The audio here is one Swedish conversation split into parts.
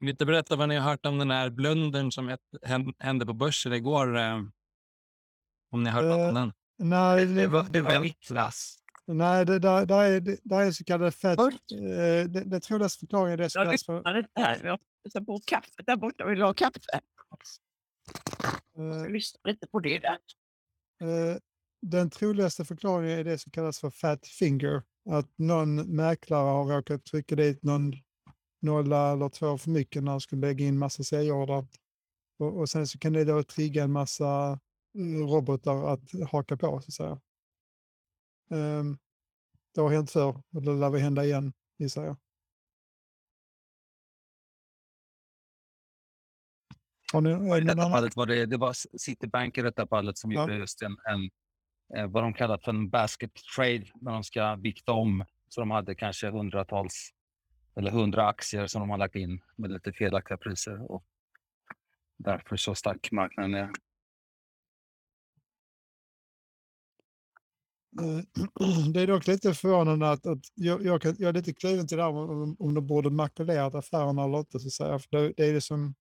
Vill inte berätta vad ni har hört om den här blundern som hände på börsen igår? Eh, om ni har hört uh, om den? Nej, det var, det var Niklas. Nej, det där, där, är, där är så kallade fett... Eh, det, det troligaste förklaringen är det som kallas för... Jag lyssnar inte på kaffe där borta. Vill du ha kaffe? Uh, jag lyssnar inte på det där. Uh, den troligaste förklaringen är det som kallas för fat finger. Att någon mäklare har råkat trycka dit någon nolla eller två för mycket när de skulle lägga in massa säljorder. Och, och sen så kan det då trigga en massa mm, robotar att haka på så att säga. Um, det har hänt förr och det lär väl hända igen gissar jag. Har ni, I detta fallet var det, det var Citibank i detta fallet som ja. gjorde just en, en eh, vad de kallar för en basket trade när de ska vikta om. Så de hade kanske hundratals eller hundra aktier som de har lagt in med lite felaktiga priser. Och därför så stack marknaden ner. Eh, det är dock lite förvånande att, att jag, jag, kan, jag är lite kluven till det här om, om de borde makulerat affärerna eller inte. Så säga. För det, det är liksom,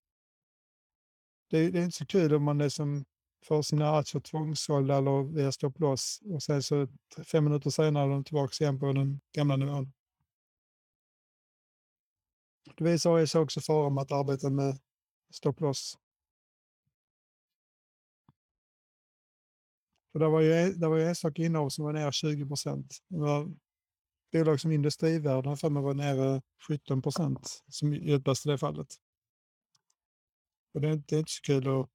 det, det, är inte så kul om man liksom får sina aktier tvångssålda eller via stopploss och sen så fem minuter senare är de tillbaka igen på den gamla nivån. Det visar sig också fara med att arbeta med stopploss. För det var ju, det var ju enstaka innehav som var nere 20 procent. bolag som Industrivärden för mig var nere 17 procent som djupaste i det fallet. Och det, är, det är inte så kul att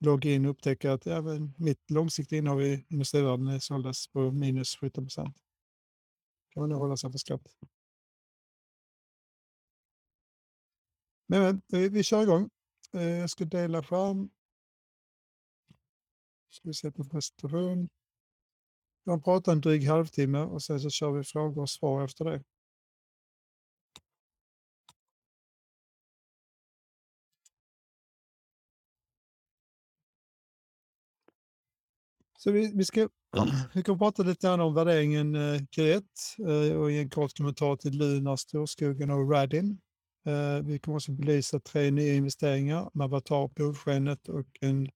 logga in och upptäcka att även mitt långsiktiga innehav i Industrivärden såldes på minus 17 procent. kan man nog hålla sig för skratt. Men vi, vi kör igång. Eh, jag ska dela skärm. Ska vi se på presentation. Jag pratar en dryg halvtimme och sen så kör vi frågor och svar efter det. Så vi, vi ska vi kommer prata lite grann om värderingen eh, Q1 eh, och ge en kort kommentar till Lunar, Storskogen och Radin. Eh, vi kommer också belysa tre nya investeringar, Mavatar, bovskenet och en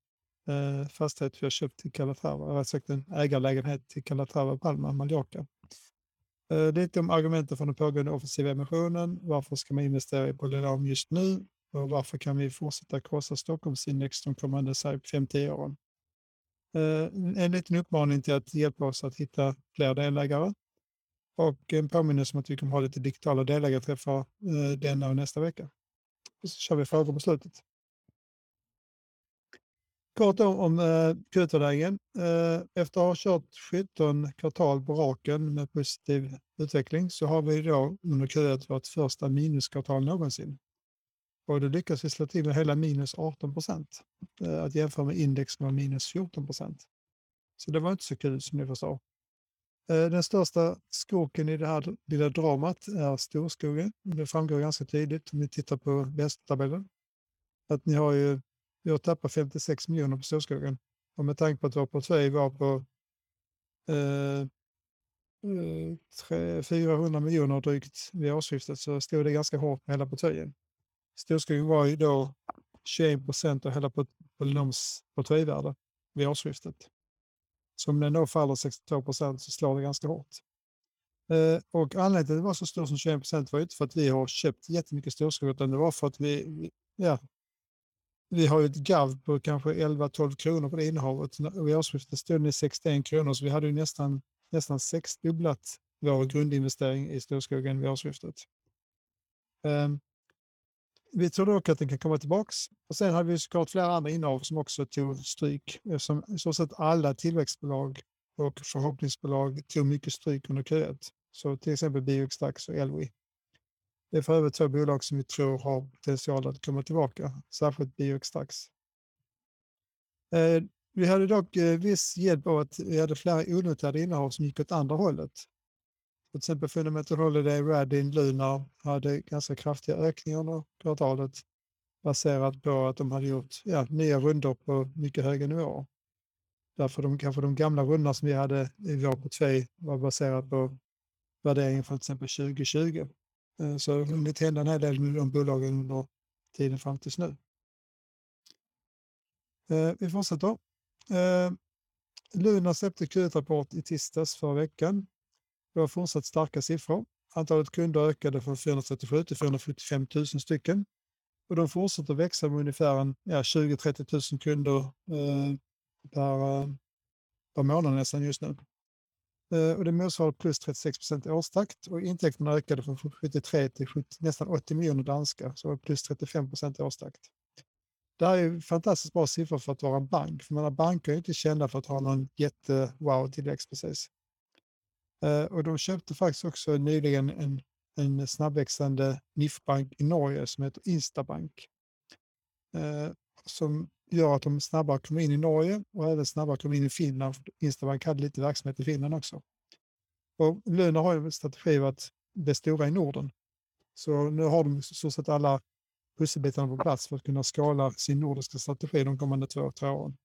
eh, fastighet vi har köpt till Calatrava, eller sagt en ägarlägenhet till Calatrava Palma, Mallorca. Eh, lite om argumenten för den pågående offensiva emissionen. Varför ska man investera i Bolidom just nu? Och varför kan vi fortsätta krossa Stockholmsindex de kommande 5-10 åren? Eh, en liten uppmaning till att hjälpa oss att hitta fler delägare. Och en påminnelse om att vi kommer ha lite digitala delägarträffar eh, denna och nästa vecka. Och så kör vi frågor på slutet. Kort om, om eh, Q2-värderingen. Eh, efter att ha kört 17 kvartal på raken med positiv utveckling så har vi då under Q1 vårt första minuskvartal någonsin. Och då lyckas vi slå till med hela minus 18 procent. Eh, att jämföra med index som var minus 14 procent. Så det var inte så kul som ni förstår. Eh, den största skurken i det här lilla dramat är storskogen. Det framgår ganska tydligt om ni tittar på vänstertabellen. Att ni har ju, vi har tappat 56 miljoner på storskogen. Och med tanke på att vår portfölj var på eh, eh 400 miljoner drygt vid årsskiftet så stod det ganska hårt med hela portföljen. Storskogen var ju då 21 procent av hela Polynoms portföljvärde vid årsskiftet. Så om den då faller 62 procent så slår det ganska hårt. Eh, och anledningen till att det var så stor som 21 procent var inte för att vi har köpt jättemycket storskog utan det var för att vi, ja, vi har ju ett GAV på kanske 11-12 kronor på det innehavet. Vid årsskiftet stod den i 61 kronor så vi hade ju nästan, nästan sexdubblat vår grundinvestering i storskogen vid årsskiftet. Um, vi tror dock att den kan komma tillbaks. Och sen har vi såklart flera andra innehav som också tog stryk. Eh, eftersom i så sett alla tillväxtbolag och förhoppningsbolag tog mycket stryk under Q1. Så till exempel Bioextrax och Elwi. Det är för övrigt två bolag som vi tror har potential att komma tillbaka, särskilt Bioextrax. Eh, vi hade dock eh, viss hjälp av att vi hade flera onoterade innehav som gick åt andra hållet. Till exempel Fundamental Holiday, Radin, Lunar hade ganska kraftiga ökningar under kvartalet baserat på att de hade gjort ja, nya rundor på mycket höga nivåer. Därför de, kanske de gamla rundorna som vi hade i vår portfölj var baserat på värderingen från till exempel 2020. Eh, så det hunnit hända en hel del med de bolagen under tiden fram tills nu. Eh, vi fortsätter. Eh, Luna släppte Q1-rapport i tisdags förra veckan. Det var fortsatt starka siffror. Antalet kunder ökade från 437 till 475 000 stycken. Och de fortsätter växa med ungefär en, ja, 20-30 000 kunder eh, per, eh, per månad nästan just nu. Eh, och det motsvarar plus 36 procent i årstakt och intäkterna ökade från 73 till 70, nästan 80 miljoner danska, så plus 35 procent i årstakt. Det här är fantastiskt bra siffror för att vara en bank, för man banker är inte kända för att ha någon jätte-wow-tillväxt precis. Eh, och de köpte faktiskt också nyligen en, en snabbväxande NIF-bank i Norge som heter Instabank. Eh, som gör att de snabbare kommer in i Norge och även snabbare kommer in i Finland. Instabank hade lite verksamhet i Finland också. Och Luna har ju en strategi att bli stora i Norden. Så nu har de så sett alla pusselbitarna på plats för att kunna skala sin nordiska strategi de kommande två, tre åren.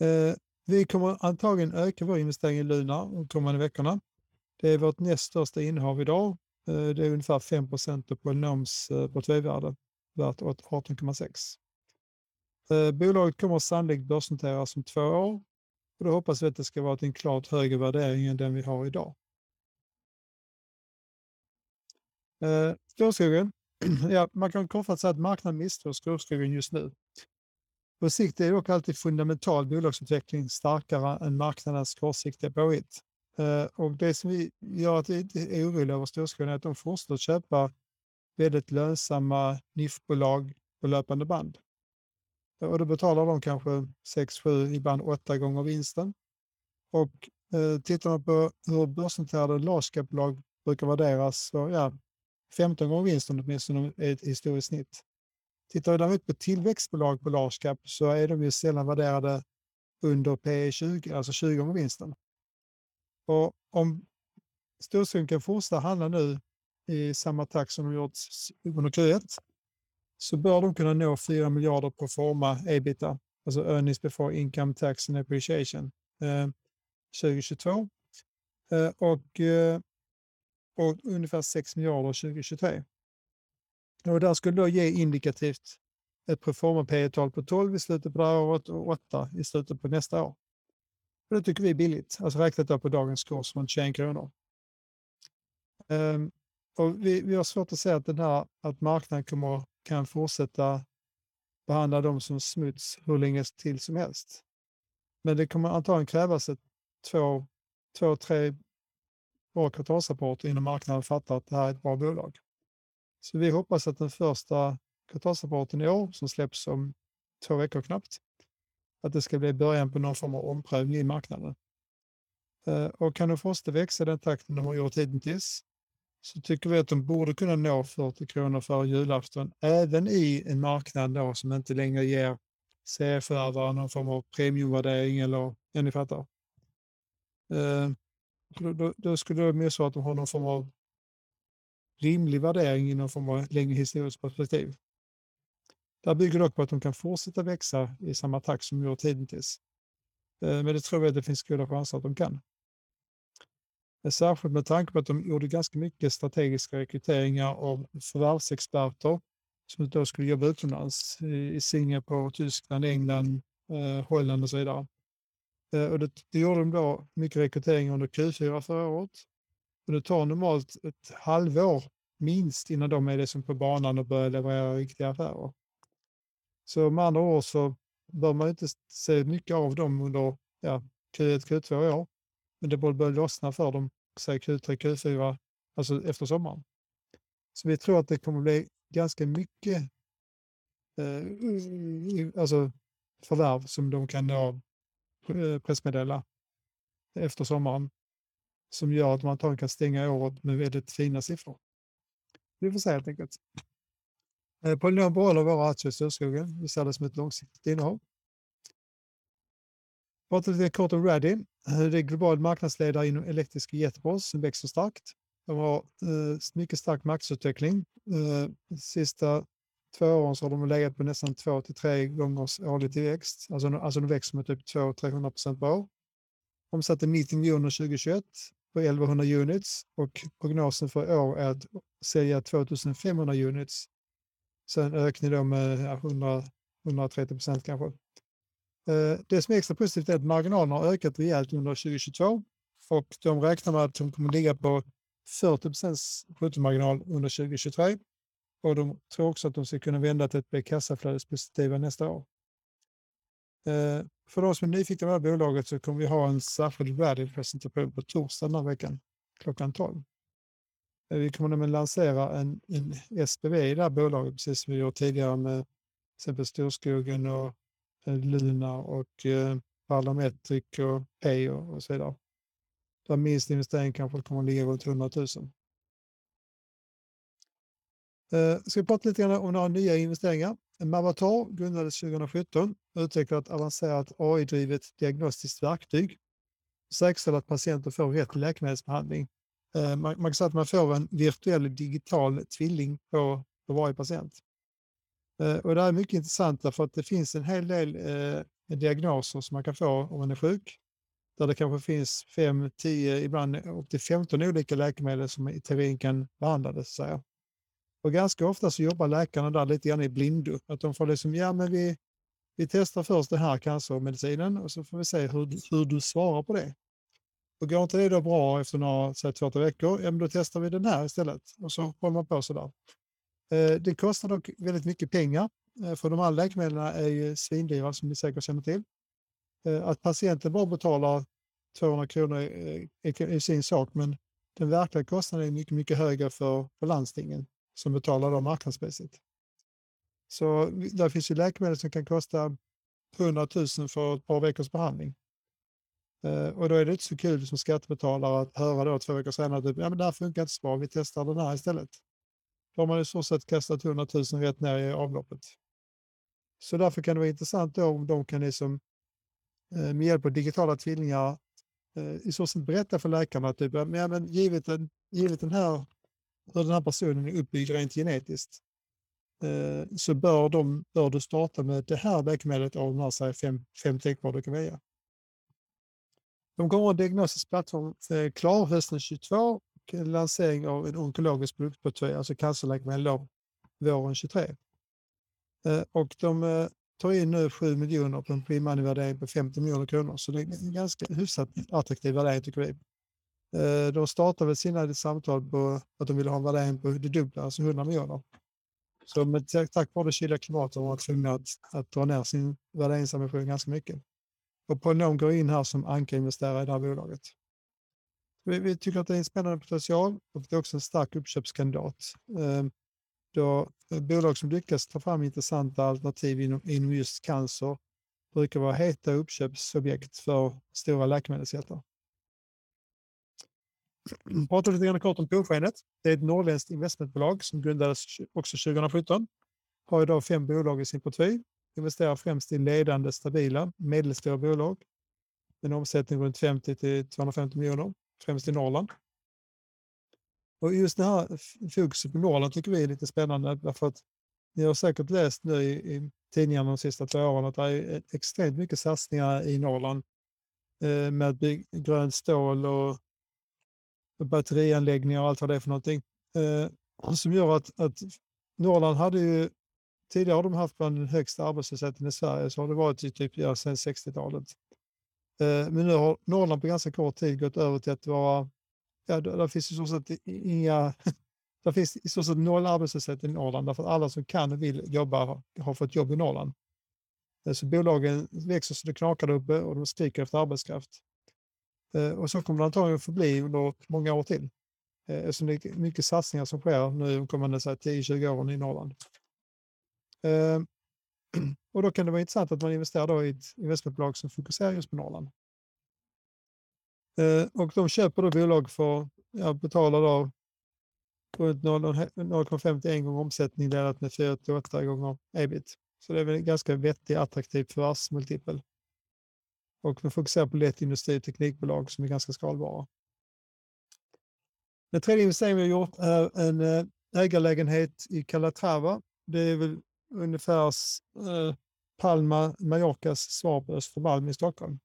Eh, vi kommer antagligen öka vår investering i Luna de kommande veckorna. Det är vårt näst största innehav idag. Eh, det är ungefär 5 procent på Polynoms eh, portföljvärde, värt 18,6. Eh, bolaget kommer sannolikt börsnoteras om två år och då hoppas vi att det ska vara till en klart högre värdering än den vi har idag. Storskogen. Ja, man kan kortfattat säga att marknaden misstror storskogen just nu. På sikt är dock alltid fundamental bolagsutveckling starkare än marknadens kortsiktiga påhitt. Eh, och det som vi gör att vi inte är oroliga över storskogen är att de fortsätter köpa väldigt lönsamma NIF-bolag på löpande band. Eh, och då betalar de kanske 6, 7, ibland 8 gånger vinsten. Och eh, tittar man på hur börsnoterade large bolag brukar värderas, så ja, 15 gånger vinsten åtminstone är ett historiskt snitt. Tittar vi däremot på tillväxtbolag på large cap så är de ju sällan värderade under P 20, alltså 20 gånger vinsten. Och om Storskogen kan fortsätta handla nu i samma takt som de gjort under Q1 så bör de kunna nå 4 miljarder på forma ebita, alltså earnings before income tax and appreciation, eh, 2022 eh, och, eh, och ungefär 6 miljarder 2023. Och där skulle då ge indikativt ett proforma P tal på 12 i slutet på det här året och 8 i slutet på nästa år. Och det tycker vi är billigt, alltså räknat på dagens kurs runt 21 kronor. Um, och vi, vi har svårt att säga att, den här, att marknaden kommer kan fortsätta behandla dem som smuts hur länge till som helst. Men det kommer antagligen krävas ett två, två tre bra kvartalsrapporter innan marknaden fattar att det här är ett bra bolag. Så vi hoppas att den första kvartalsrapporten i år, som släpps om två veckor knappt, att det ska bli början på någon form av omprövning i marknaden. Eh, och kan de fortsätta växa i den takten de har gjort hittills så tycker vi att de borde kunna nå 40 kronor före julafton, även i en marknad då som inte längre ger serieförvärvare någon form av premiumvärdering eller, ja ni fattar. Eh, då, då, då, skulle det mer så att de har någon form av rimlig värdering inom form av längre historiskt perspektiv. Det här bygger dock på att de kan fortsätta växa i samma takt som de gjort hittills. Eh, men det tror vi att det finns goda chanser att de kan. Eh, särskilt med tanke på att de gjorde ganska mycket strategiska rekryteringar av förvärvsexperter som då skulle jobba utomlands i Singapore, Tyskland, England, eh, Holland och så vidare. Och det, det gjorde de då mycket rekrytering under Q4 förra året. Och det tar normalt ett halvår minst innan de är liksom på banan och börjar leverera riktiga affärer. Så med andra ord så bör man inte se mycket av dem under ja, Q1, Q2 i år. Men det borde börja lossna för dem, säg Q3, Q4, alltså efter sommaren. Så vi tror att det kommer bli ganska mycket eh, alltså förvärv som de kan då eh, pressmeddela efter sommaren. Som gör att man antagligen kan stänga året med väldigt fina siffror. Vi får se helt enkelt. Eh, Polynom behåller våra aktier i Storskogen. Vi ser det som ett långsiktigt innehav. Prata lite kort om Raddy. Eh, det är global marknadsledare inom elektriska jetbras som växer starkt. De har eh, mycket stark marknadsutveckling. Eh, sista två åren så har de legat på nästan två till tre gångers årlig tillväxt. Alltså, alltså de växer med typ 200-300 procent per år. Omsatte 90 miljoner 2021 på 1100 units och prognosen för i år är att sälja 2500 units Sen ökning då med 100, 130 procent kanske. Eh, det som är extra positivt är att marginalerna har ökat rejält under 2022 och de räknar med att de kommer ligga på 40 procents bruttomarginal under 2023 och de tror också att de ska kunna vända till att bli kassaflödespositiva nästa år. Eh, för de som är nyfikna på det här bolaget så kommer vi ha en särskild värdepresentation på torsdag den här veckan klockan 12. Eh, vi kommer nämligen lansera en, en SPV i det här bolaget precis som vi gjort tidigare med till exempel Storskogen och eh, Luna och eh, Parlametric och Pay och, och så vidare. Där minst investering kanske kommer att ligga runt 100 000. Eh, ska vi prata lite grann om några nya investeringar. Mavatar grundades 2017 och utvecklar ett avancerat AI-drivet diagnostiskt verktyg. Säkerställer att patienter får rätt läkemedelsbehandling. Eh, man, man kan säga att man får en virtuell digital tvilling på, på varje patient. Eh, och det här är mycket intressant därför att det finns en hel del eh, diagnoser som man kan få om man är sjuk. Där det kanske finns 5, 10, ibland upp till 15 olika läkemedel som i teorin kan behandlas. Så och ganska ofta så jobbar läkarna där lite grann i blindo. Att de får liksom, ja men vi, vi testar först den här cancermedicinen och så får vi se hur, hur du svarar på det. Och går inte det då bra efter några, säg två, tre veckor, ja men då testar vi den här istället. Och så håller man på sådär. Eh, det kostar dock väldigt mycket pengar, eh, för de här läkemedlen är ju svindyra som ni säkert känner till. Eh, att patienten bara betalar 200 kronor är, är sin sak, men den verkliga kostnaden är mycket, mycket högre för, för landstingen som betalar dem marknadspriset. Så där finns ju läkemedel som kan kosta 100 000 för ett par veckors behandling. Eh, och då är det inte så kul som skattebetalare att höra då två veckor senare att ja, det här funkar inte så bra, vi testar den här istället. Då har man i så sätt kastat 100 000 rätt ner i avloppet. Så därför kan det vara intressant då om de kan liksom, eh, med hjälp av digitala tvillingar eh, i så sätt berätta för läkarna att typ, ja, men givet, den, givet den här hur den här personen är uppbyggd rent genetiskt eh, så bör, de, bör du starta med det här läkemedlet av de här säg, fem, fem tänkbara du kan välja. De kommer att ha diagnostisk plattform klar hösten 22 och lansering av en onkologisk produktportfölj, alltså cancerläkemedel våren 23. Eh, och de eh, tar in nu 7 miljoner på en pre på 50 miljoner kronor, så det är en ganska hyfsat attraktiv värdering tycker vi. Eh, de startade väl sina samtal på att de ville ha en värdering på det dubbla, alltså 100 miljoner. Så med, tack vare det kyliga klimatet var de tvungna att, att dra ner sin värderingsambition ganska mycket. Och Polynom går in här som ankarinvesterare i det här bolaget. Vi, vi, tycker att det är en spännande potential och det är också en stark uppköpskandidat. Ehm, då eh, bolag som lyckas ta fram intressanta alternativ inom, inom just cancer brukar vara heta uppköpsobjekt för stora läkemedelsjättar. Mm, pratar lite grann kort om Polskenet. Det är ett norrländskt investmentbolag som grundades också 2017. Har idag fem bolag i sin portfölj. Investerar främst i ledande, stabila, medelstora bolag. En omsättning runt 50 till 250 miljoner, främst i Norrland. Och just det här fokuset på Norrland tycker vi är lite spännande därför att ni har säkert läst nu i, i tidningarna de sista två åren att det är extremt mycket satsningar i Norrland eh, med grönt stål och batterianläggningar och allt vad det är för någonting. Eh, som gör att, att Norrland hade ju, tidigare har de haft bland den högsta arbetslösheten i Sverige, så har det varit i typ ja, sedan 60-talet. Eh, men nu har Norrland på ganska kort tid gått över till att vara, ja, där finns i så sätt inga, där finns i så sätt noll arbetslöshet i Norrland, därför att alla som kan och vill jobba har, fått jobb i Norrland. Eh, så bolagen växer så det knakar där uppe och de skriker efter arbetskraft. Eh, och så kommer det antagligen att förbli under många år till. Eh, eftersom det är mycket satsningar som sker nu de kommande 10-20 åren i Norrland. Eh, och då kan det vara intressant att man investerar då i ett investmentbolag som fokuserar just på Norrland. Och de köper då bolag för, ja, betalar då runt 0,51 gånger omsättning delat med 4-8 gånger ebit. Så det är väl en ganska vettig, attraktiv förvärvsmultipel och vi fokuserar på lätt industri och teknikbolag som är ganska skalbara. Den tredje investeringen vi har gjort är en eh, ägarlägenhet i Calatrava. Det är väl ungefär eh, Palma, Mallorcas svar på Östermalm i Stockholm.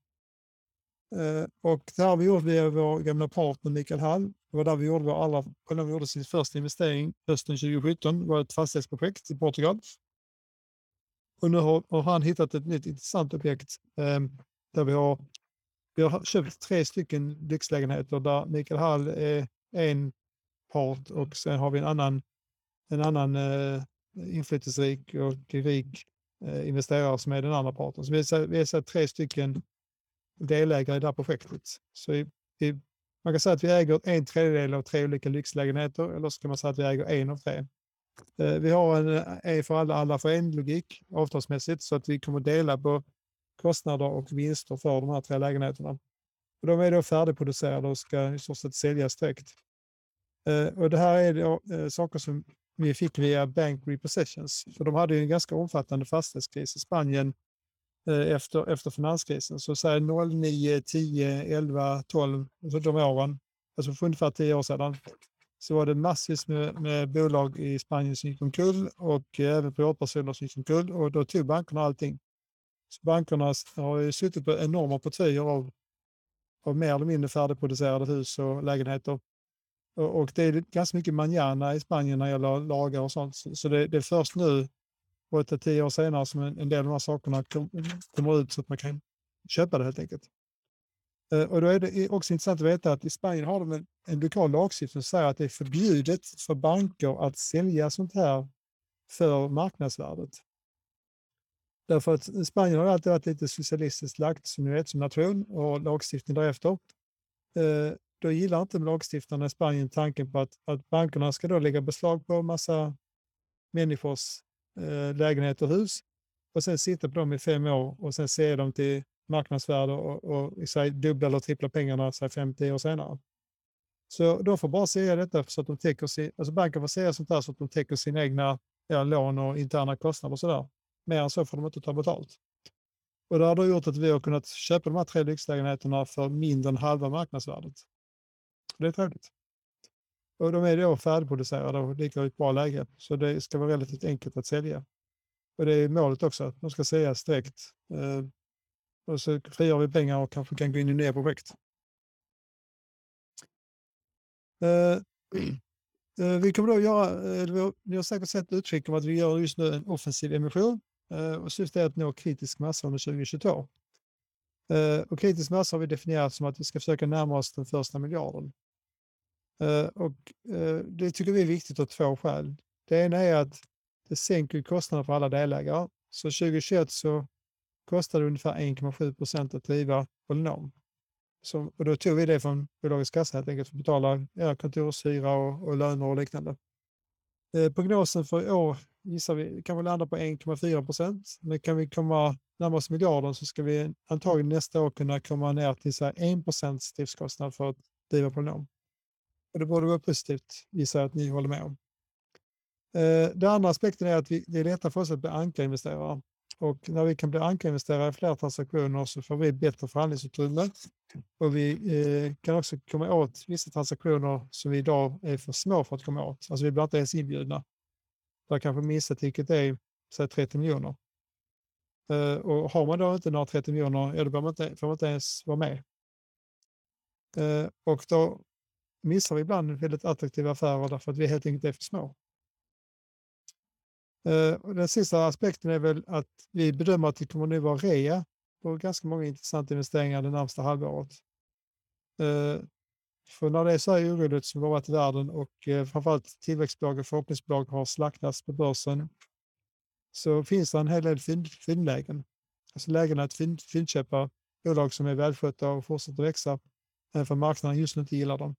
Eh, och det här har vi gjort via vår gamla partner Mikael Hall. Det var där vi gjorde, vår allra, när vi gjorde sin första investering hösten 2017. Det var ett fastighetsprojekt i Portugal. Och nu har, har han hittat ett nytt intressant objekt eh, där vi har, vi har köpt tre stycken lyxlägenheter där Mikael Hall är en part och sen har vi en annan, en annan eh, inflytelserik och rik eh, investerare som är den andra parten. Så vi är, vi är så tre stycken delägare i det här projektet. Så i, i, man kan säga att vi äger en tredjedel av tre olika lyxlägenheter eller så kan man säga att vi äger en av tre. Eh, vi har en eh, en för alla, alla för en-logik avtalsmässigt så att vi kommer dela på kostnader och vinster för de här tre lägenheterna. Och de är då färdigproducerade och ska i stort sett säljas direkt. Eh, och det här är då, eh, saker som vi fick via Bank Repossessions. För de hade ju en ganska omfattande fastighetskris i Spanien eh, efter, efter finanskrisen. Så säg 09, 10, 11, 12, alltså de åren, alltså för ungefär 10 år sedan, så var det massvis med, med bolag i Spanien som gick omkull och eh, även privatpersoner som gick omkull och då tog bankerna allting. Bankerna har ju suttit på enorma portföljer av, av mer eller mindre färdigproducerade hus och lägenheter och, och det är ganska mycket manjana i Spanien när det gäller lagar och sånt. Så det, det är först nu, 8-10 år senare, som en, en del av de här sakerna kommer ut så att man kan köpa det helt enkelt. Eh, och då är det också intressant att veta att i Spanien har de en, en lokal lagstiftning som säger att det är förbjudet för banker att sälja sånt här för marknadsvärdet. Därför att Spanien har alltid varit lite socialistiskt lagt som ni vet som nation och lagstiftning därefter. Eh, då gillar inte lagstiftarna i Spanien tanken på att, att bankerna ska då lägga beslag på massa människors eh, lägenheter och hus och sen sitta på dem i fem år och sen se dem till marknadsvärde och, och, och säg, dubbla eller trippla pengarna 5-10 år senare. Så de får bara säga detta så att de täcker sin, alltså banken får säga sånt där så att de täcker sina egna ja, lån och interna kostnader och sådär. Mer än så får de inte ta betalt. Och det har då gjort att vi har kunnat köpa de här tre lyxlägenheterna för mindre än halva marknadsvärdet. Det är trevligt. Och de är då färdigproducerade och ligger i ett bra läge. Så det ska vara relativt enkelt att sälja. Och det är målet också, att de ska säljas direkt. Eh, och så frigör vi pengar och kanske kan gå in i nya projekt. Eh, eh, vi kommer då göra, eh, ni har säkert sett utskick om att vi gör just nu en offensiv emission. Eh, och syftet är att nå kritisk massa under 2022. Eh, och kritisk massa har vi definierat som att vi ska försöka närma oss den första miljarden. Eh, och det tycker vi är viktigt av två skäl. Det ena är att det sänker kostnaderna för alla delägare. Så 2021 så kostade det ungefär 1,7 procent att driva Polynom. Och då tog vi det från bolagets kassa helt enkelt för att betala ja, kontorshyra och, och löner och liknande. Eh, prognosen för i år gissar vi kan vi landa på 1,4 procent. Men kan vi komma närmare oss miljarden så ska vi antagligen nästa år kunna komma ner till så 1 procents driftskostnad för att driva Polynom. Och det borde vara positivt, gissar jag att ni håller med om. Eh, den andra aspekten är att vi, det är lättare för oss att bli ankarinvesterare. Och när vi kan bli ankarinvesterare i flera transaktioner så får vi bättre förhandlingsutrymme. Och vi eh, kan också komma åt vissa transaktioner som vi idag är för små för att komma åt. Alltså vi blir inte ens inbjudna. Där kanske minsta är säg 30 miljoner. Uh, och har man då inte några 30 miljoner, ja, då får man inte, får man inte ens vara med. Uh, och då missar vi ibland väldigt attraktiva affärer därför att vi helt enkelt är för små. Eh, den sista aspekten är väl att vi bedömer att det kommer nu vara rea på ganska många intressanta investeringar det närmsta halvåret. För när det är så här oroligt som det har varit i världen och eh, framförallt tillväxtbolag och förhoppningsbolag har slaktats på börsen så finns det en hel del fyndlägen. Alltså lägen att fyndköpa bolag som är välskötta och fortsätter växa även för marknaden just nu inte gillar dem.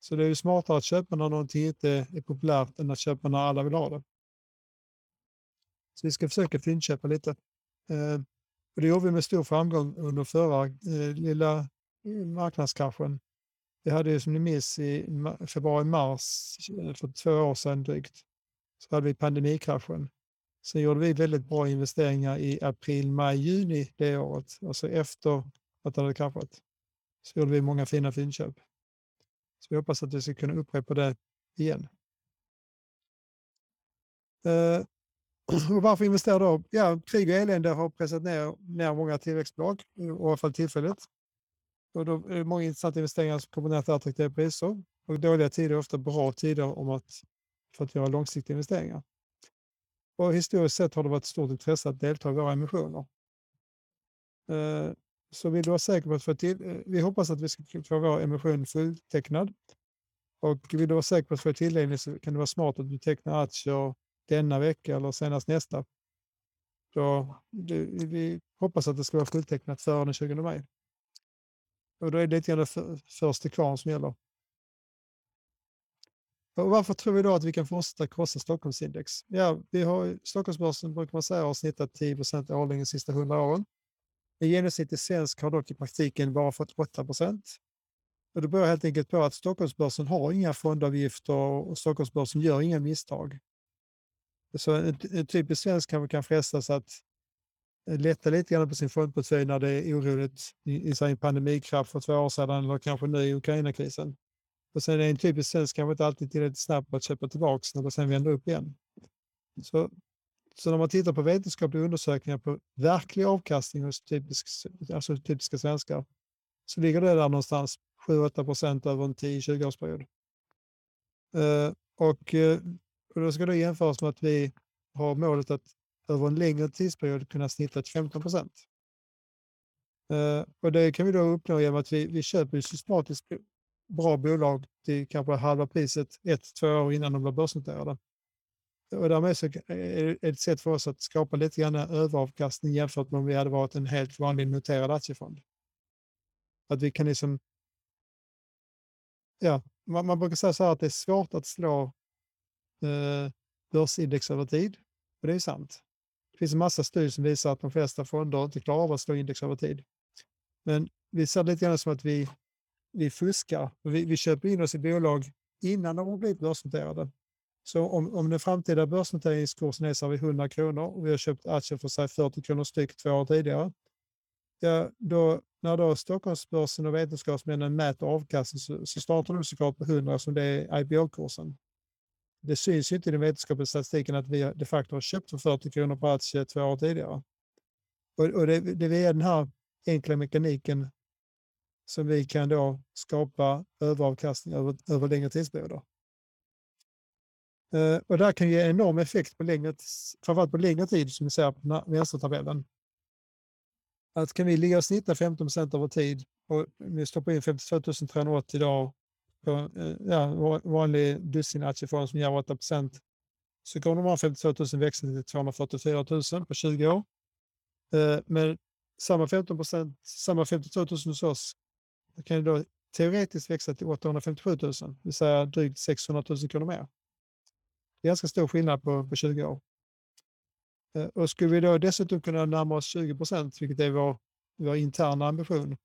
Så det är ju smartare att köpa när någonting inte är populärt än att köpa när alla vill ha det. Så vi ska försöka fyndköpa lite. Eh, och det gjorde vi med stor framgång under förra eh, lilla eh, marknadskraschen. Vi hade ju som ni minns i februari-mars eh, för två år sedan drygt så hade vi pandemikraschen. Sen gjorde vi väldigt bra investeringar i april, maj, juni det året, alltså efter att det hade kraschat. Så gjorde vi många fina finköp. Så vi hoppas att vi ska kunna upprepa det igen. Uh, och varför investera då? Ja, krig och elände har pressat ner, ner många tillväxtbolag, i alla fall tillfälligt. Och då är många intressanta investeringar som kommer nära attraktiva priser. Och dåliga tider är ofta bra tider om att, för att göra långsiktiga investeringar. Och historiskt sett har det varit ett stort intresse att delta i våra emissioner. Eh, så vill du vara säker på att få till, eh, vi hoppas att vi ska få vår emission fulltecknad. Och vill du vara säker på att få tillgänglig så kan det vara smart att du tecknar aktier denna vecka eller senast nästa. Så det, vi hoppas att det ska vara fulltecknat före den 20 maj. Och då är det lite grann för, först till kvarn som gäller. Och varför tror vi då att vi kan fortsätta krossa Stockholmsindex? Ja, vi har, Stockholmsbörsen brukar man säga har snittat 10 procent årligen de sista 100 åren. En genomsnittlig svensk har dock i praktiken bara fått 8% och Det beror helt enkelt på att Stockholmsbörsen har inga fondavgifter och Stockholmsbörsen gör inga misstag. Så en, en typisk svensk kan, kan frestas att lätta lite grann på sin fondportfölj när det är oroligt i, i en pandemikraft för två år sedan eller kanske nu i Ukraina-krisen. Och sen är en typisk svensk kanske inte alltid tillräckligt snabb på att köpa tillbaka när det sen vänder upp igen. Så, så när man tittar på vetenskapliga undersökningar på verklig avkastning hos typisk, alltså typiska svenskar så ligger det där någonstans 7-8 procent över en 10-20-årsperiod. Uh, eh, och, uh, och då ska det jämföras med att vi har målet att över en längre tidsperiod kunna snitta 15 procent. Eh, och det kan vi då uppnå genom att vi, vi köper systematiskt bra bolag till kanske halva priset ett, två år innan de blir börsnoterade. Och därmed så är det ett sätt för oss att skapa lite grann överavkastning jämfört med om vi hade varit en helt vanlig noterad aktiefond. Att vi kan liksom... Ja, man, man brukar säga så här att det är svårt att slå eh, börsindex över tid. Och det är sant. Det finns en massa studier som visar att de flesta fonder inte klarar av att slå index över tid. Men vi ser det lite grann som att vi vi fuskar. Vi, vi köper in oss i bolag innan de har blivit börsnoterade. Så om, om den framtida börsnoteringskursen är så vid 100 kronor och vi har köpt aktier för sig 40 kronor styck två år tidigare. Ja, då, när då Stockholmsbörsen och vetenskapsmännen mäter avkastning så, så startar de såklart på 100 som det är IPO-kursen. Det syns ju inte i den vetenskapliga statistiken att vi de facto har köpt för 40 kronor per aktie två år tidigare. Och, och det, det är via den här enkla mekaniken som vi kan då skapa överavkastning över, över längre tidsperioder. Uh, och det här kan ge enorm effekt på längre, framförallt på längre tid som vi ser på vänstertabellen. Att kan vi ligga och snitta 15 över tid och vi stoppar in 52 380 dagar Eh, ja, vanlig dussin aktiefond som ger 8 procent så kommer de här 52 000 växa till 244 000 på 20 år. Eh, Men samma 15 procent, samma 52 000 hos oss det kan då teoretiskt växa till 857 000, det vill säga drygt 600 000 kronor mer. Det är ganska stor skillnad på, på 20 år. Eh, och skulle vi då dessutom kunna närma oss 20 procent, vilket är vår, vår interna ambition,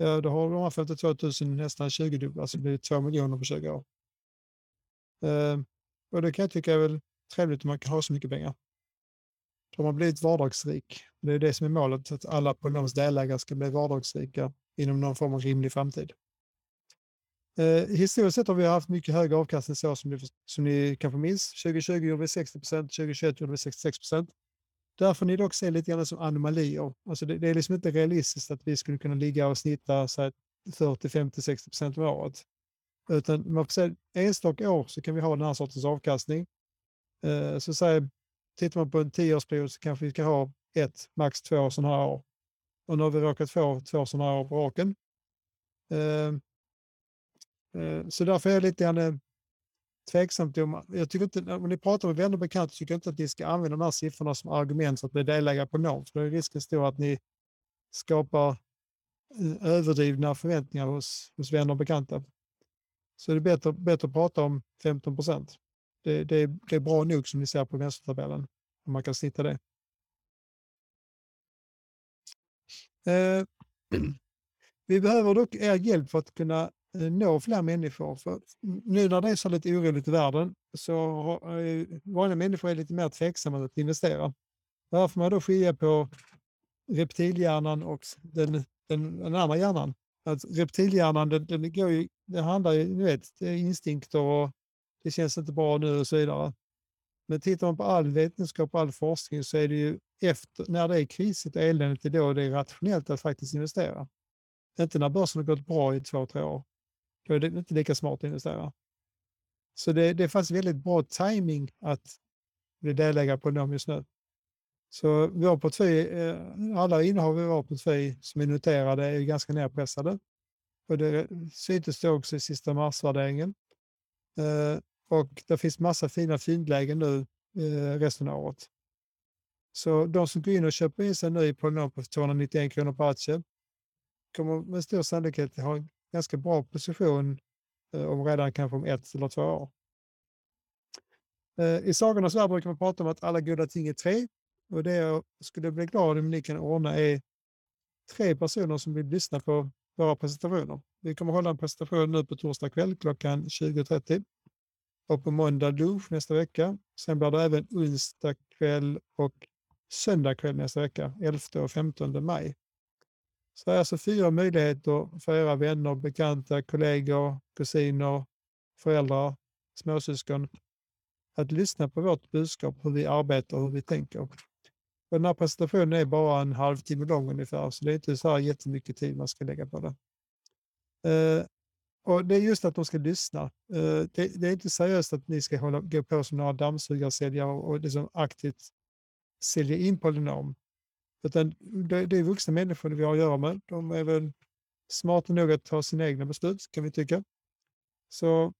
då har de här 52 000 nästan 20 dubbla, alltså det blir 2 miljoner på 20 år. Eh, och det kan jag tycka är väl trevligt om man kan ha så mycket pengar. Då har man blivit vardagsrik. Det är det som är målet, att alla Polynoms delägare ska bli vardagsrika inom någon form av rimlig framtid. Eh, historiskt sett har vi haft mycket högre avkastning så som, ni, som ni kanske minns. 2020 gjorde vi 60 2021 gjorde vi 66 där får ni dock se lite grann som anomalier. Alltså det, det, är liksom inte realistiskt att vi skulle kunna ligga och snitta 40, 50, 60 procent om året. Utan man får säga enstaka år så kan vi ha den här sortens avkastning. Eh, så säg, tittar man på en tioårsperiod så kanske vi ska ha ett, max två sådana här år. Och nu har vi råkat få två sådana här år på raken. Eh, eh, så därför är jag lite grann eh, eh, tveksam till om, jag tycker inte, om ni pratar med vänner och bekanta tycker jag inte att ni ska använda de här siffrorna som argument för att bli delägare på någon. För då är risken stor att ni skapar överdrivna förväntningar hos, hos vänner och bekanta. Så det är bättre, bättre att prata om 15 procent. Det, det, det, är bra nog som ni ser på vänstertabellen, om man kan snitta det. Eh, vi behöver dock er hjälp för att kunna eh, Eh, nå fler människor. För nu när det är så lite oroligt i världen så har eh, vanliga människor är lite mer tveksamma att investera. Där får man då skilja på reptilhjärnan och den, den, den andra hjärnan. Att reptilhjärnan, den, den, går ju, det handlar ju, ni vet, det är instinkter och det känns inte bra nu och så vidare. Men tittar man på all vetenskap och all forskning så är det ju efter, när det är krisigt och eländigt, det är då det är rationellt att faktiskt investera. Inte när börsen har gått bra i två, tre år. Då är det inte lika smart att investera. Så det, det är faktiskt väldigt bra timing att bli delägare på dem just nu. Så vår portfölj, eh, alla innehav i vår portfölj som är noterade är ganska nedpressade. Och det syntes det också i sista marsvärderingen. Eh, och det finns massa fina fyndlägen nu eh, resten av året. Så de som går in och köper in sig nu i prognos på 291 kronor per aktie kommer med stor sannolikhet ha en ganska bra position eh, om redan kanske om ett eller två år. Eh, I sagornas värld brukar man prata om att alla goda ting är tre och det jag skulle bli glad om ni kan ordna är tre personer som vill lyssna på våra presentationer. Vi kommer hålla en presentation nu på torsdag kväll klockan 20.30 och på måndag lunch nästa vecka. Sen blir det även onsdag kväll och söndag kväll nästa vecka, 11 och 15 maj. Så det är alltså fyra möjligheter för era vänner, bekanta, kollegor, kusiner, föräldrar, småsyskon att lyssna på vårt budskap, hur vi arbetar och hur vi tänker. Och den här presentationen är bara en halvtimme lång ungefär, så det är inte så här jättemycket tid man ska lägga på det. Eh, och det är just att de ska lyssna. Eh, det, det, är inte seriöst att ni ska hålla, gå på som några dammsugarsäljare och, och liksom aktivt sälja in Polynom. Utan det, det är vuxna människor vi har att göra med. De är väl smarta nog att ta sina egna beslut, kan vi tycka. Så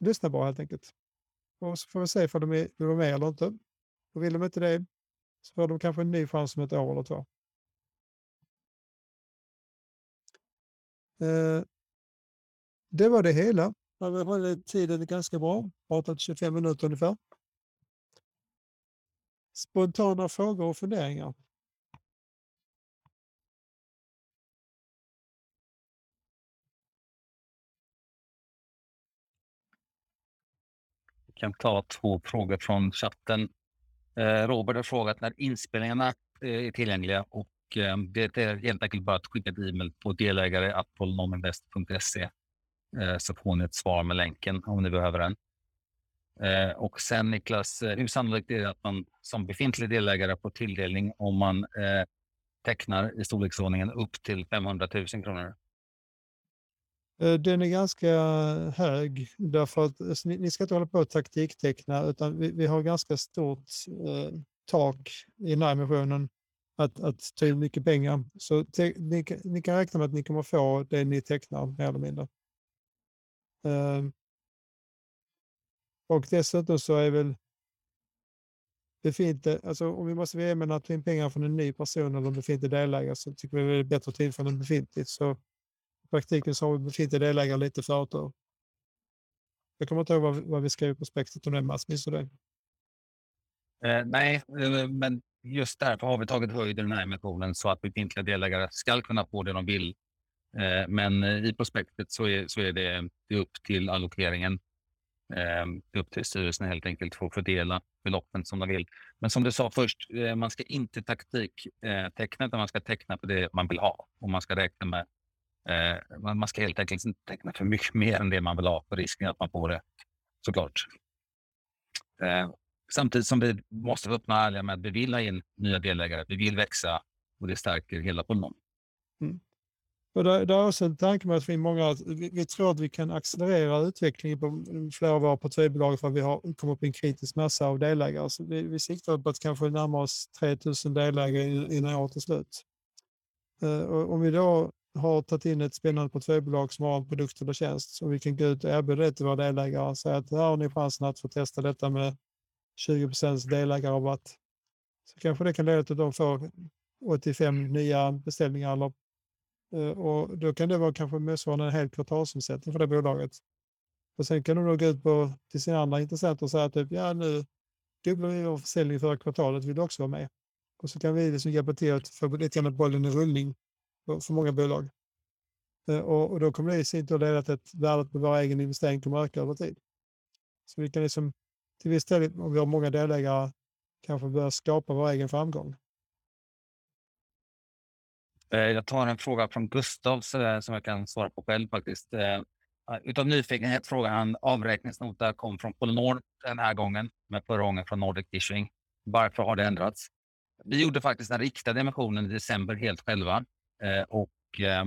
lyssna bara helt enkelt. Och så får vi se om de vill vara med eller inte. Och vill de inte det så får de kanske en ny chans om ett år eller två. Eh, det var det hela. Vi hållit tiden ganska bra, pratat 25 minuter ungefär. Spontana frågor och funderingar. Kan ta två frågor från chatten. Eh, Robert har frågat när inspelningarna eh, är tillgängliga och eh, det är helt enkelt bara att skicka ett e-mail på delägare.polnominvest.se eh, så får ni ett svar med länken om ni behöver den. Eh, och sen Niklas, eh, hur sannolikt är det att man som befintlig delägare får tilldelning om man tecknar i storleksordningen upp till 500 000 kronor? Eh, den är ganska hög därför att alltså, ni, ska inte hålla på att taktikteckna utan vi, vi har ganska stort eh, tak i den här emissionen att, att ta in mycket pengar. Så te, ni, ni, kan räkna med att ni kommer få det ni tecknar mer eller mindre. Eh, och dessutom så är väl befintlig, eh, alltså om vi måste vara med att ta in pengar från en ny person eller en befintlig delägare så tycker vi det är bättre att ta in från en befintlig. Så praktiken så har vi befintliga delägare lite förtur. Eh, jag kommer inte ihåg vad, vad vi skrev på spektrat om det, Mats. Minns du det? Eh, nej, eh, men just därför har vi tagit höjd i den här emissionen så att befintliga delägare ska kunna få det de vill. Eh, men eh, i prospektet så är, så är det, det är upp till allokeringen. Eh, det är upp till styrelsen helt enkelt för att fördela beloppen som de vill. Men som du sa först, eh, man ska inte taktikteckna utan man ska teckna på det man vill ha och man ska räkna med Eh, man ska helt enkelt inte teckna för mycket mer än det man vill ha för risken att man får det, såklart. Eh, samtidigt som vi måste vara öppna och ärliga med att vi vill ha in nya delägare. Vi vill växa och det stärker hela Polnon. Mm. Och det, det är också en tanke med att vi, många, vi, vi, tror att vi kan accelerera utvecklingen på flera av våra portföljbolag för att vi har kommit upp i en kritisk massa av delägare. Så vi, vi siktar på att kanske närma oss 3000 delägare innan året är slut. Uh, och om vi då har tagit in ett spännande portföljbolag som har en produkt eller tjänst som vi kan gå ut och erbjuda det till våra delägare och säga att här har ni chansen att få testa detta med 20 procents delägarrabatt. Så kanske det kan leda till att de får 85 nya beställningar eller, eh, och då kan det vara kanske motsvarande en hel kvartalsomsättning för det bolaget. Och sen kan de då gå ut på, till sina andra intressenter och säga typ, ja nu dubblar vi vår försäljning förra kvartalet, vill du också vara med? Och så kan vi liksom hjälpa till att få lite grann bollen i rullning för många bolag. Eh, och, och då kommer det i sin tur leda till att värdet på vår egen investering kommer öka över tid. Så vi kan liksom, till viss del, om vi har många delägare, kanske börja skapa vår egen framgång. Eh, jag tar en fråga från Gustav som jag kan svara på själv faktiskt. Eh, utav nyfikenhet frågar han avräkningsnota kom från Polynor den här gången, men förra gången från Nordic Issuing. Varför har det ändrats? Vi gjorde faktiskt den riktade emissionen i december helt själva Eh, och eh,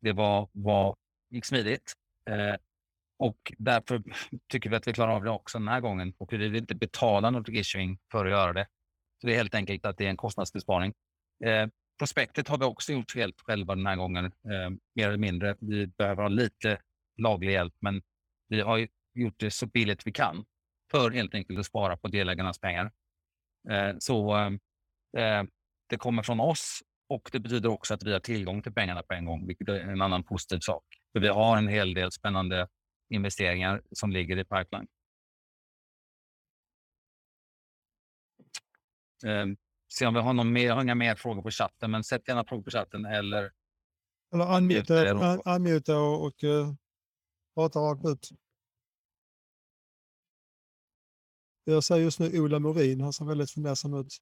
Det var, var, gick smidigt. Eh, och därför tycker vi att vi klarar av det också den här gången. Och vi vill inte betala något issuing för att göra det. Så det är helt enkelt att det är en kostnadsbesparing. Eh, prospektet har vi också gjort helt själva den här gången, eh, mer eller mindre. Vi behöver ha lite laglig hjälp, men vi har gjort det så billigt vi kan för helt enkelt att spara på delägarnas pengar. Eh, så eh, eh det kommer från oss och det betyder också att vi har tillgång till pengarna på en gång, vilket är en annan positiv sak. För vi har en hel del spännande investeringar som ligger i pipeline. Um, se om vi har någon mer, har inga mer frågor på chatten, men sätt gärna frågor på chatten eller... Eller unmuta, unmuta och, och uh, prata rakt ut. Jag ser just nu Ola Morin, han ser väldigt fundersam ut.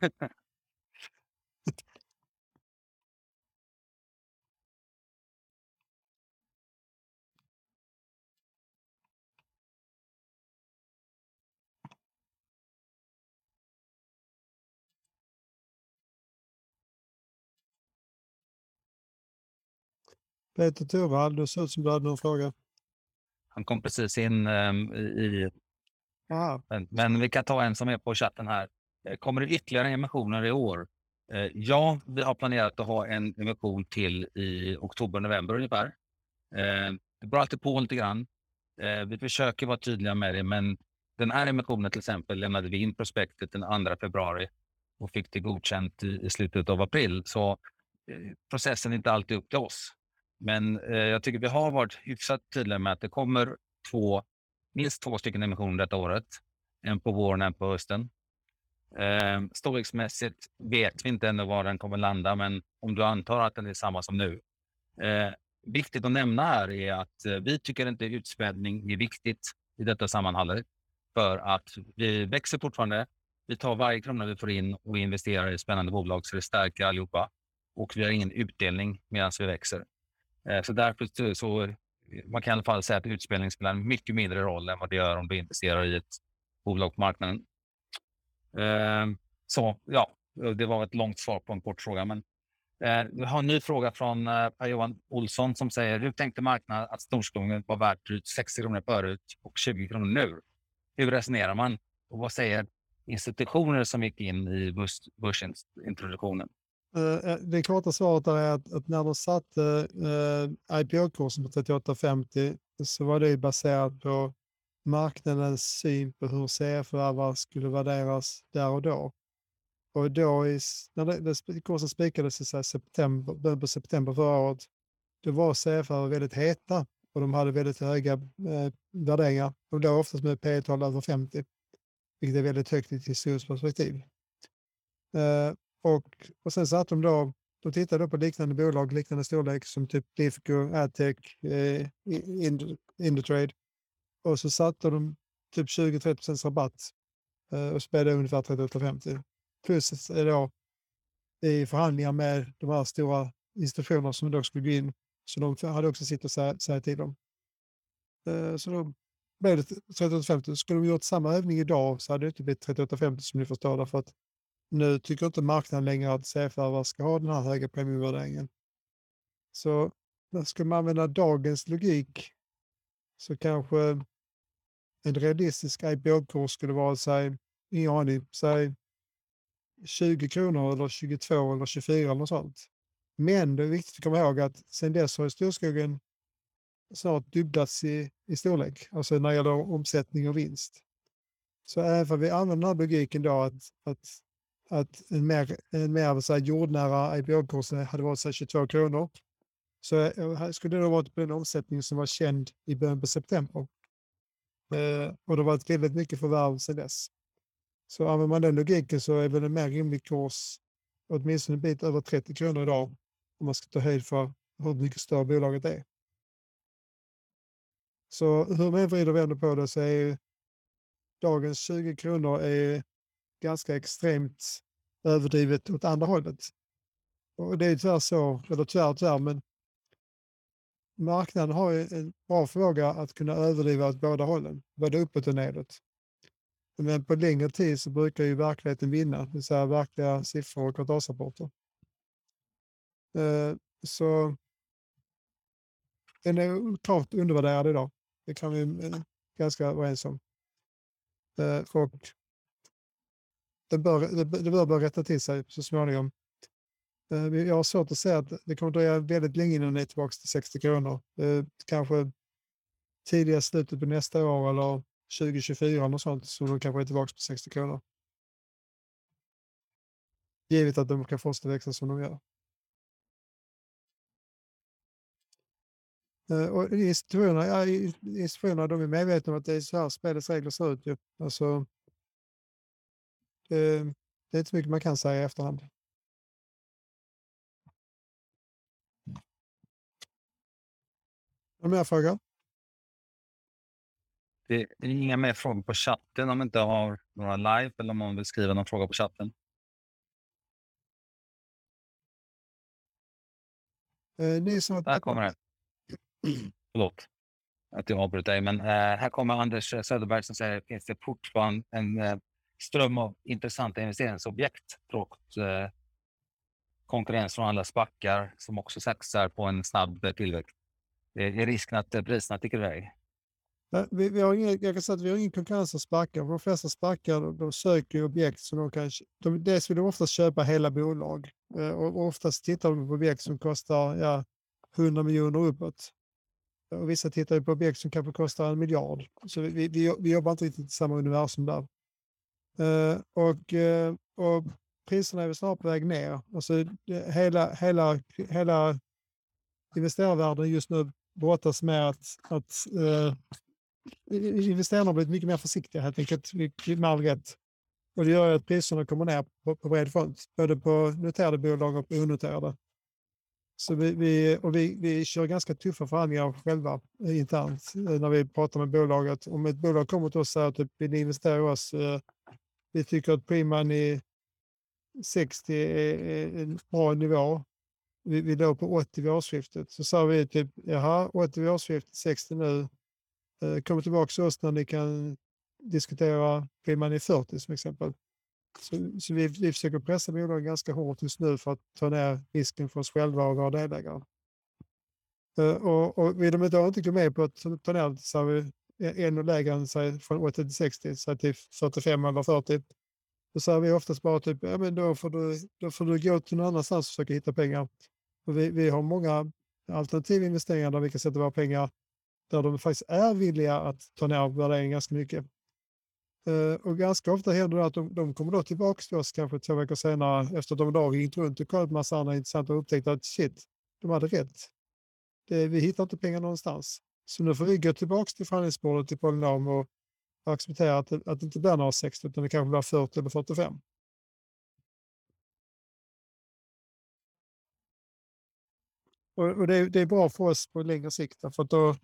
Peter Torvald, du ser ut som du hade någon fråga. Han kom precis in um, i... Men, men, vi kan ta en som är på chatten här. Eh, kommer det ytterligare emissioner i år? Uh, ja, vi har planerat att ha en emission till i oktober, november ungefär. Uh, det beror alltid på lite grann. Uh, vi försöker vara tydliga med det, men den här emissionen till exempel lämnade vi in prospektet den 2 februari och fick det godkänt i, i slutet av april. Så processen är inte alltid upp till oss. Men eh, jag tycker vi har varit hyfsat tydliga med att det kommer två, minst två stycken emissioner detta året. En på våren, en på hösten. Eh, storleksmässigt vet vi inte ännu var den kommer landa, men om du antar att den är samma som nu. Eh, viktigt att nämna här är att eh, vi tycker inte utspädning är viktigt i detta sammanhang. För att vi växer fortfarande. Vi tar varje krona vi får in och investerar i spännande bolag så det stärker allihopa. Och vi har ingen utdelning medan vi växer. Eh, så därför så man kan i alla fall säga att utspelning spelar en mycket mindre roll än vad det gör om du investerar i ett bolag på marknaden. Eh, så ja, det var ett långt svar på en kort fråga. Men eh, vi har en ny fråga från Per-Johan Olsson som säger hur tänkte marknaden att Storskogen var värt drygt 60 kronor förut och 20 kronor nu? Hur resonerar man? Och vad säger institutioner som gick in i börsintroduktionen? Eh, eh, det korta svaret är att, att när de satte eh, IPO-kursen på 38,50 så var det baserat på marknadens syn på hur CF-värvar skulle värderas där och då. Och då i, när det, det, kursen spikades i september, på september förra året, då var CFR väldigt heta och de hade väldigt höga eh, värderingar. De låg oftast med P tal över 50, vilket är väldigt högt i ett historiskt perspektiv. Eh, och, och sen satt de då, de tittade på liknande bolag, liknande storlek som typ Lifco, Adtech, eh, Indutrade. Och så satte de typ 20-30 rabatt eh, och spelade ungefär 38,50. Plus eh, då i förhandlingar med de här stora institutionerna som då skulle gå in. Så de hade också sitt att säga, säga till dem. Eh, så då blev det 38,50. Skulle de gjort samma övning idag så hade det inte blivit 38,50 som ni förstår. Därför att nu tycker inte marknaden längre att CFR ska ha den här höga premiumvärderingen. Så ska man använda dagens logik så kanske en realistisk IPO-kurs skulle vara, säg, ingen aning, säg 20 kronor eller 22 eller 24 eller något sånt. Men det är viktigt att komma ihåg att sedan dess har storskogen snart dubblats i, i storlek, alltså när det gäller omsättning och vinst. Så även om vi använder den här logiken då att, att att en mer, en mer så här, jordnära IPO-kurs hade varit så 22 kronor. Så eh, jag skulle det ha varit på den omsättning som var känd i början på september. Eh, och det har varit väldigt mycket förvärv sedan dess. Så använder man den logiken så är väl en mer rimlig kurs åtminstone en bit över 30 kronor idag om man ska ta höjd för hur mycket större bolaget är. Så hur man vrider och vänder på det så är dagens 20 kronor är ganska extremt överdrivet åt andra hållet. Och det är tyvärr så, eller tyvärr tyvärr, men marknaden har en bra förmåga att kunna överdriva åt båda hållen, både uppåt och nedåt. Men på längre tid så brukar ju verkligheten vinna, det vill säga verkliga siffror och kvartalsrapporter. Eh, så den är klart undervärderad idag. Det kan vi eh, ganska ganska överens om. Eh, och det bör, det, det bör börja rätta till sig så småningom. Eh, jag har svårt att säga att det kommer dröja väldigt länge innan det är tillbaka till 60 kronor. Eh, kanske tidigast slutet på nästa år eller 2024 och sånt så de kanske är tillbaka på 60 kronor. Givet att de kan fortsätta växa som de gör. Eh, och institutionerna, ja, institutionerna de är medvetna om att det är så här spelets regler ser ut. Ju. Alltså, det, det är inte så mycket man kan säga i efterhand. Några mer frågor? Det är inga mer frågor på chatten om man inte har några live eller om man vill skriva någon fråga på chatten. Eh, ni som har Där kommer det. Förlåt att jag avbröt dig, men eh, här kommer Anders Söderberg som säger finns det fortfarande en eh, ström av intressanta investeringsobjekt trots eh, konkurrens från alla spackar som också satsar på en snabb tillväxt. Det är risken att eh, priserna tickar iväg. Vi, vi har ingen, jag kan säga att vi har ingen konkurrens av spackar. De flesta spackar de, de söker objekt som de kan... De, dels vill de oftast köpa hela bolag. Eh, och, oftast tittar de på objekt som kostar ja, 100 miljoner uppåt. Och vissa tittar på objekt som kanske kostar en miljard. Så vi, vi, vi jobbar inte riktigt i samma universum där. Eh, och, eh, och priserna är väl snart på väg ner. Alltså, hela, hela, hela investerarvärlden just nu brottas med att, att eh, investerarna har blivit mycket mer försiktiga helt enkelt, med all rätt. Och det gör ju att priserna kommer ner på, på bred front, både på noterade bolag och på onoterade. Så vi, vi, och vi, vi kör ganska tuffa förhandlingar själva eh, internt när vi pratar med bolaget. Om ett bolag kommer till oss och säger att typ, vill ni investera i oss, eh, vi tycker att pre-money 60 är, är en bra nivå. Vi, vi låg på 80 vid årsskiftet. Så sa vi typ, jaha, 80 vid årsskiftet, 60 nu. Eh, kom tillbaka till oss när ni kan diskutera pre-money 40 som exempel. Så, så vi, vi försöker pressa bolagen ganska hårt just nu för att ta ner risken för oss själva och våra delägare. Eh, och, och vill de då inte gå med på att ta ta ner det så har vi ännu lägre än säg, från 80 till 60, säg till 45 eller 40. Då säger vi oftast bara typ, ja men då får du, då får du gå till någon annanstans och försöka hitta pengar. För vi, vi har många alternativa investeringar där vi kan sätta våra pengar där de faktiskt är villiga att ta ner värderingen ganska mycket. Uh, och ganska ofta händer det att de, de kommer då tillbaka till oss kanske två veckor senare efter att de då har ringt runt och kollat en massa andra intressanta och upptäckt att shit, de hade rätt. Det, vi hittar inte pengar någonstans. Så nu får vi gå tillbaka till förhandlingsbordet till Polynom och acceptera att det, att det inte blir några 60 utan det kanske blir 40 eller 45. Och, och det, är, det är bra för oss på längre sikt för att då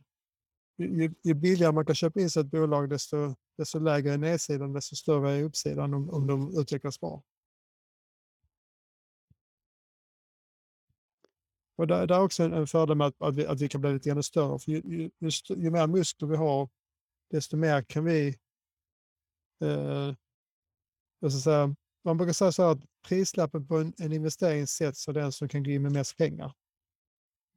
ju, ju billigare man kan köpa in sig i ett bolag desto, desto lägre är nedsidan, desto större är uppsidan om, om de utvecklas bra. Och det, det är också en, en fördel med att, att, vi, att vi kan bli lite grann större. För ju, ju, ju, ju mer muskler vi har, desto mer kan vi... Eh, jag ska säga, man brukar säga så här att prislappen på en, en investering sätts av den som kan gå in med mest pengar.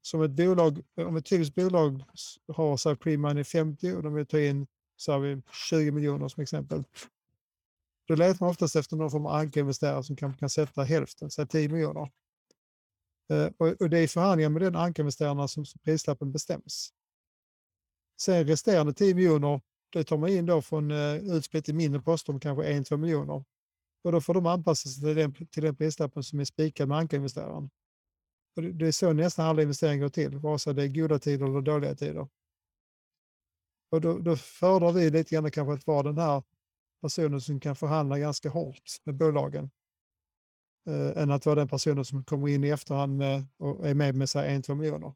Som ett bolag, om ett typiskt bolag har så här pre-money 50 och de vill ta in så här 20 miljoner som exempel. Då letar man oftast efter någon form av ankarinvesterare som kan, kan sätta hälften, så 10 miljoner. Eh, och, och det är i förhandlingar med den ankarinvesterarna som som prislappen bestäms. Sen resterande 10 miljoner, det tar man in då från eh, utspritt i mindre poster om kanske 1-2 miljoner. Och då får de anpassa sig till den, till den prislappen som är spikad med ankarinvesteraren. Och det, det är så nästan alla investeringar går till, vare sig det är goda tider eller dåliga tider. Och då, då föredrar vi lite grann kanske att vara den här personen som kan förhandla ganska hårt med bolagen. Eh, än att vara den personen som kommer in i efterhand med, och är med med sig 1-2 miljoner.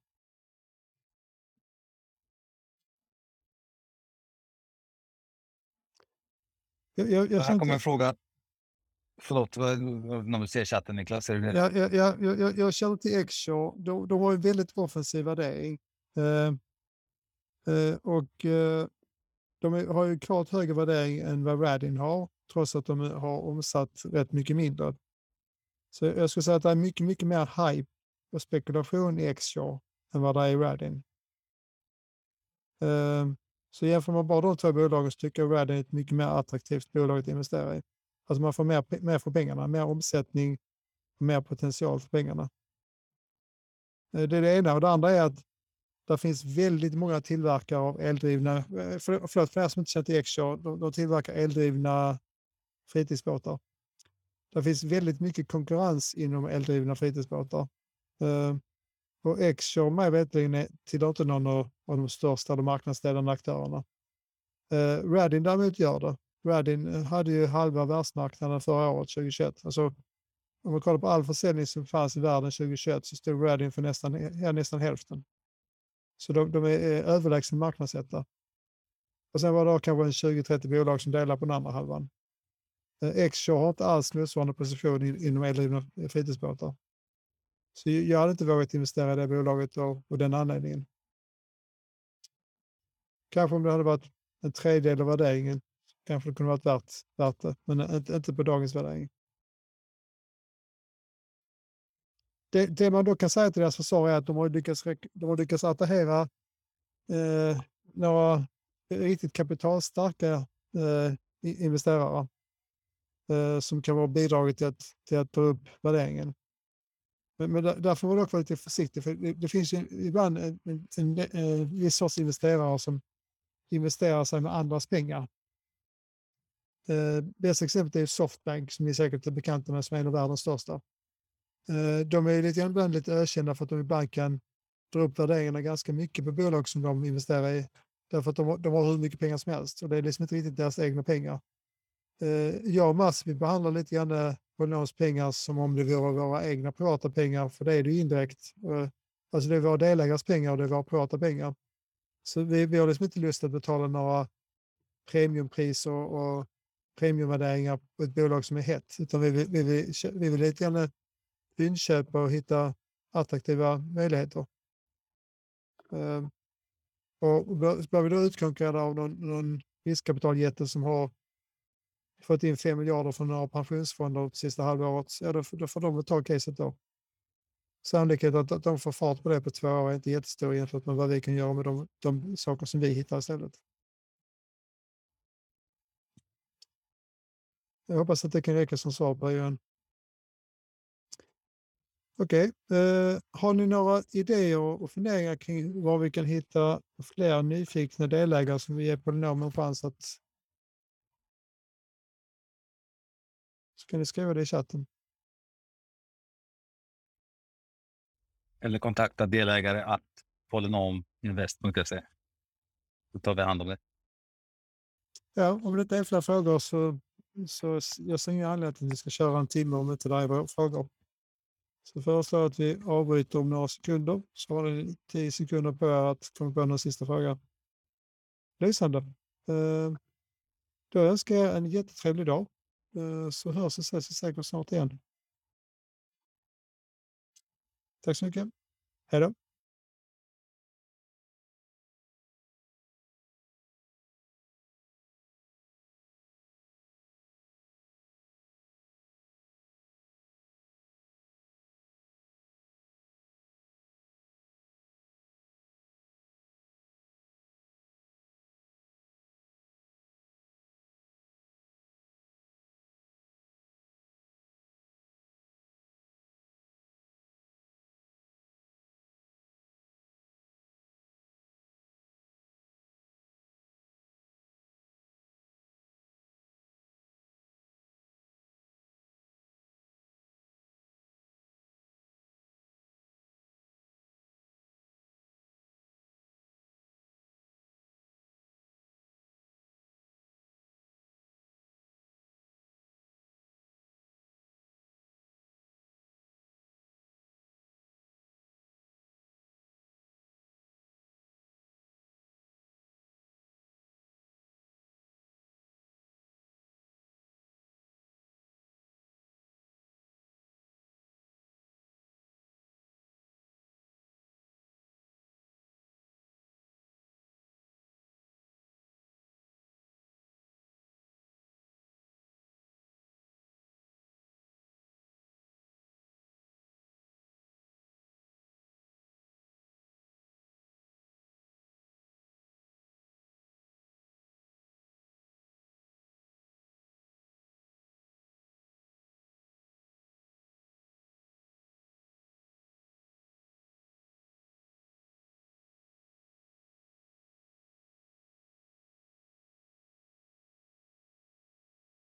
Jag, jag, jag, Här kommer en fråga. Förlåt, när du ser chatten Niklas. Är det jag, jag, jag, jag, jag, känner till Exshore. De, de har en väldigt offensiv värdering. Eh, eh, och eh, de har ju klart högre värdering än vad Radin har, trots att de har omsatt rätt mycket mindre. Så jag skulle säga att det är mycket, mycket mer hype och spekulation i Exshore än vad det är i Radin. Ehm, så jämför man bara de två bolagen så tycker jag Radin är ett mycket mer attraktivt bolag att investera i. Alltså man får mer, mer för pengarna, mer omsättning, och mer potential för pengarna. Eh, det är det ena och det andra är att det finns väldigt många tillverkare av eldrivna, eh, för, förlåt för er som inte känner till Xshore, de, de tillverkar eldrivna fritidsbåtar. Det finns väldigt mycket konkurrens inom eldrivna fritidsbåtar. Uh, och Xshore mig veterligen tillhör inte någon av, de största de marknadsledande aktörerna. Uh, Radin däremot gör det. Radin eh, hade ju halva världsmarknaden förra året, 2021. Alltså, om man kollar på all försäljning som fanns i världen 2021 så stod Radin för nästan, ja, nästan hälften. Så de, de är överlägsen marknadsetta. Och sen var det kanske 20-30 bolag som delar på den andra halvan. Eh, X-Shore har inte alls motsvarande position inom eldrivna eh, fritidsbåtar. Så jag hade inte vågat investera i det bolaget av, av den anledningen. Kanske om det hade varit en tredjedel av värderingen kanske det kunde varit värt, värt det, men inte, inte på dagens värdering. Det, det, man då kan säga till deras försvar är att de har lyckats, de har lyckats attrahera eh, några riktigt kapitalstarka eh, investerare Eh, som kan vara bidraget till att, till att ta upp värderingen. Men, men där får man dock vara lite försiktig, för det, det finns ju ibland en, en, en, en viss sorts investerare som investerar sig med andras pengar. Eh, bästa exemplet är Softbank som ni säkert är bekanta med som är en av världens största. Eh, de är lite, ibland lite ökända för att de ibland kan dra upp värderingarna ganska mycket på bolag som de investerar i. Därför att de, de har hur mycket pengar som helst och det är liksom inte riktigt deras egna pengar. Eh, jag och Mats vi behandlar lite grann eh, Polynams pengar som om det vore våra egna privata pengar, för det är det ju indirekt. Eh, alltså det är våra delägares pengar och det är våra privata pengar. Så vi, vi har liksom inte lust att betala några premiumpriser och, och premiumvärderingar på ett bolag som är hett, utan vi, vi, vi, vi, vi vill lite grann eh, inköpa och hitta attraktiva möjligheter. Eh, och blir vi då utkonkurrerade av någon, någon riskkapitaljätte som har fått in 5 miljarder från några pensionsfonder på sista halvåret, ja, då, då får de ta caset då. Sannolikheten att, att de får fart på det på två år är inte jättestor jämfört med vad vi kan göra med de, de saker som vi hittar istället. Jag hoppas att det kan räcka som svar på Johan. Okej, okay. uh, har ni några idéer och funderingar kring var vi kan hitta fler nyfikna delägare som vi ger Polynom en chans att så kan ni skriva det i chatten. Eller kontakta delägare att polynominvest.se. Då tar vi hand om det. Ja, om det inte är fler frågor så, så jag ser ingen anledning att vi ska köra en timme om inte det är frågor. Så föreslår jag att vi avbryter om några sekunder. Så har ni tio sekunder på er att komma på någon sista fråga. Lysande. Eh, då önskar jag en jättetrevlig dag. Eh, så hörs och ses vi säkert snart igen. Tack så mycket. Hej då.